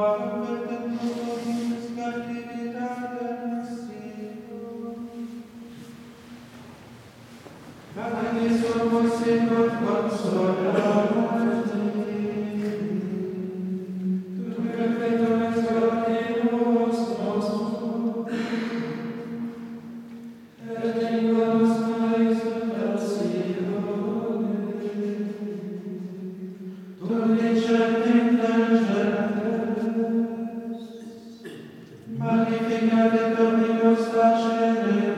Father. et dominus tacere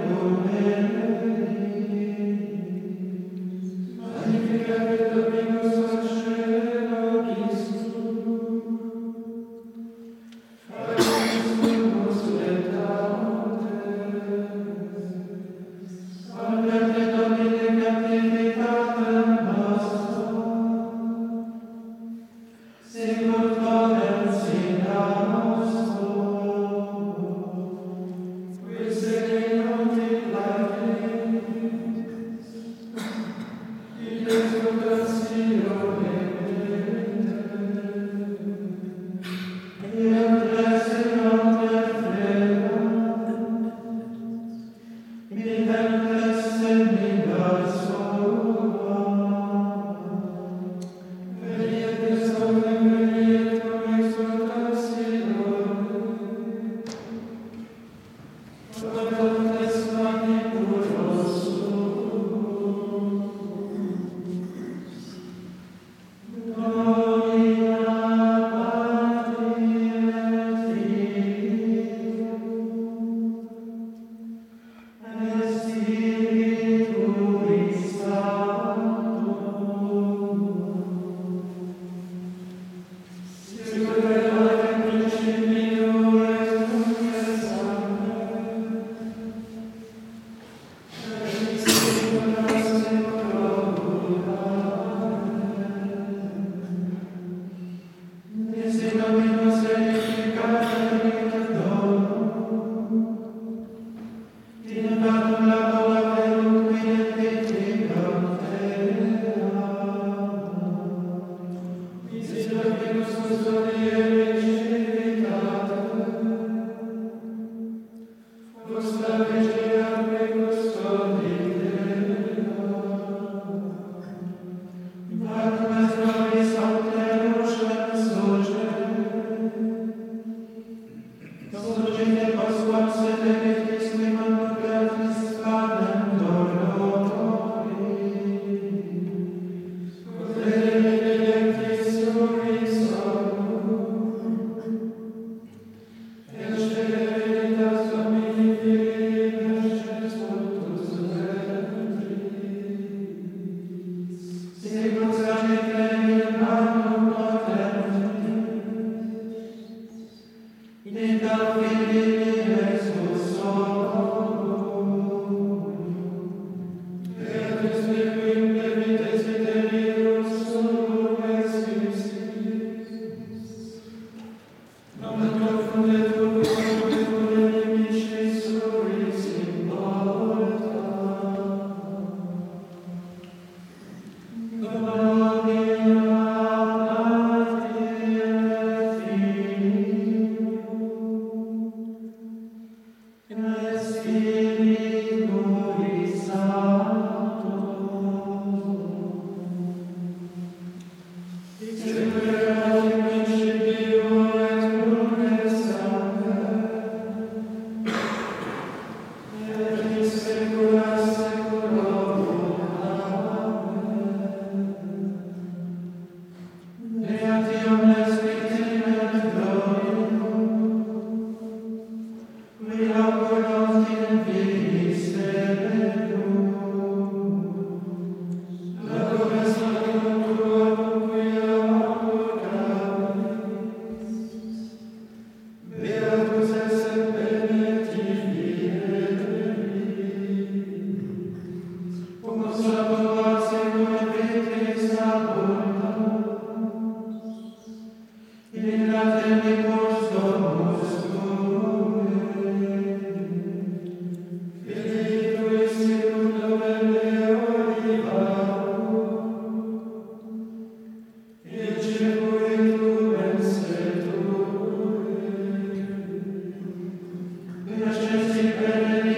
Amen.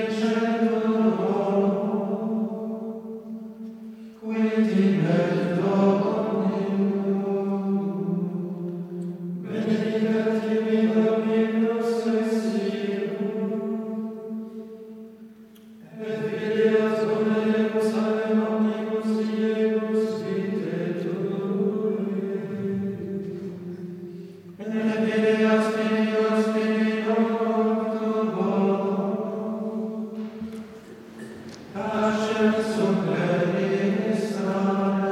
Amen.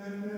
Amen.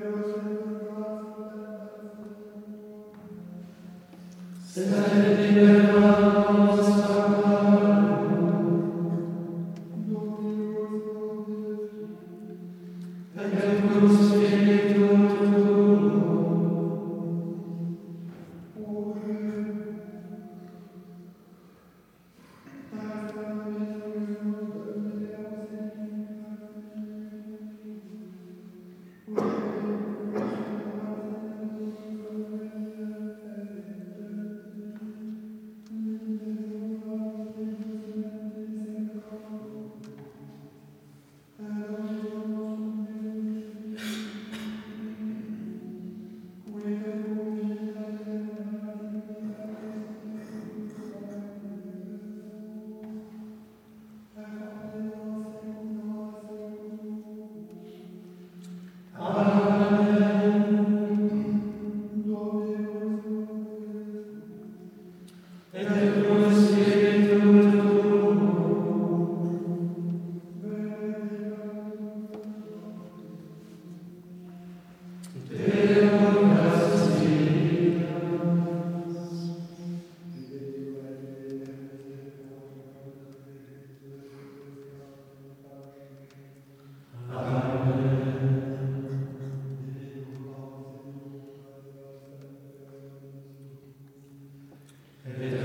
아멘. Amen.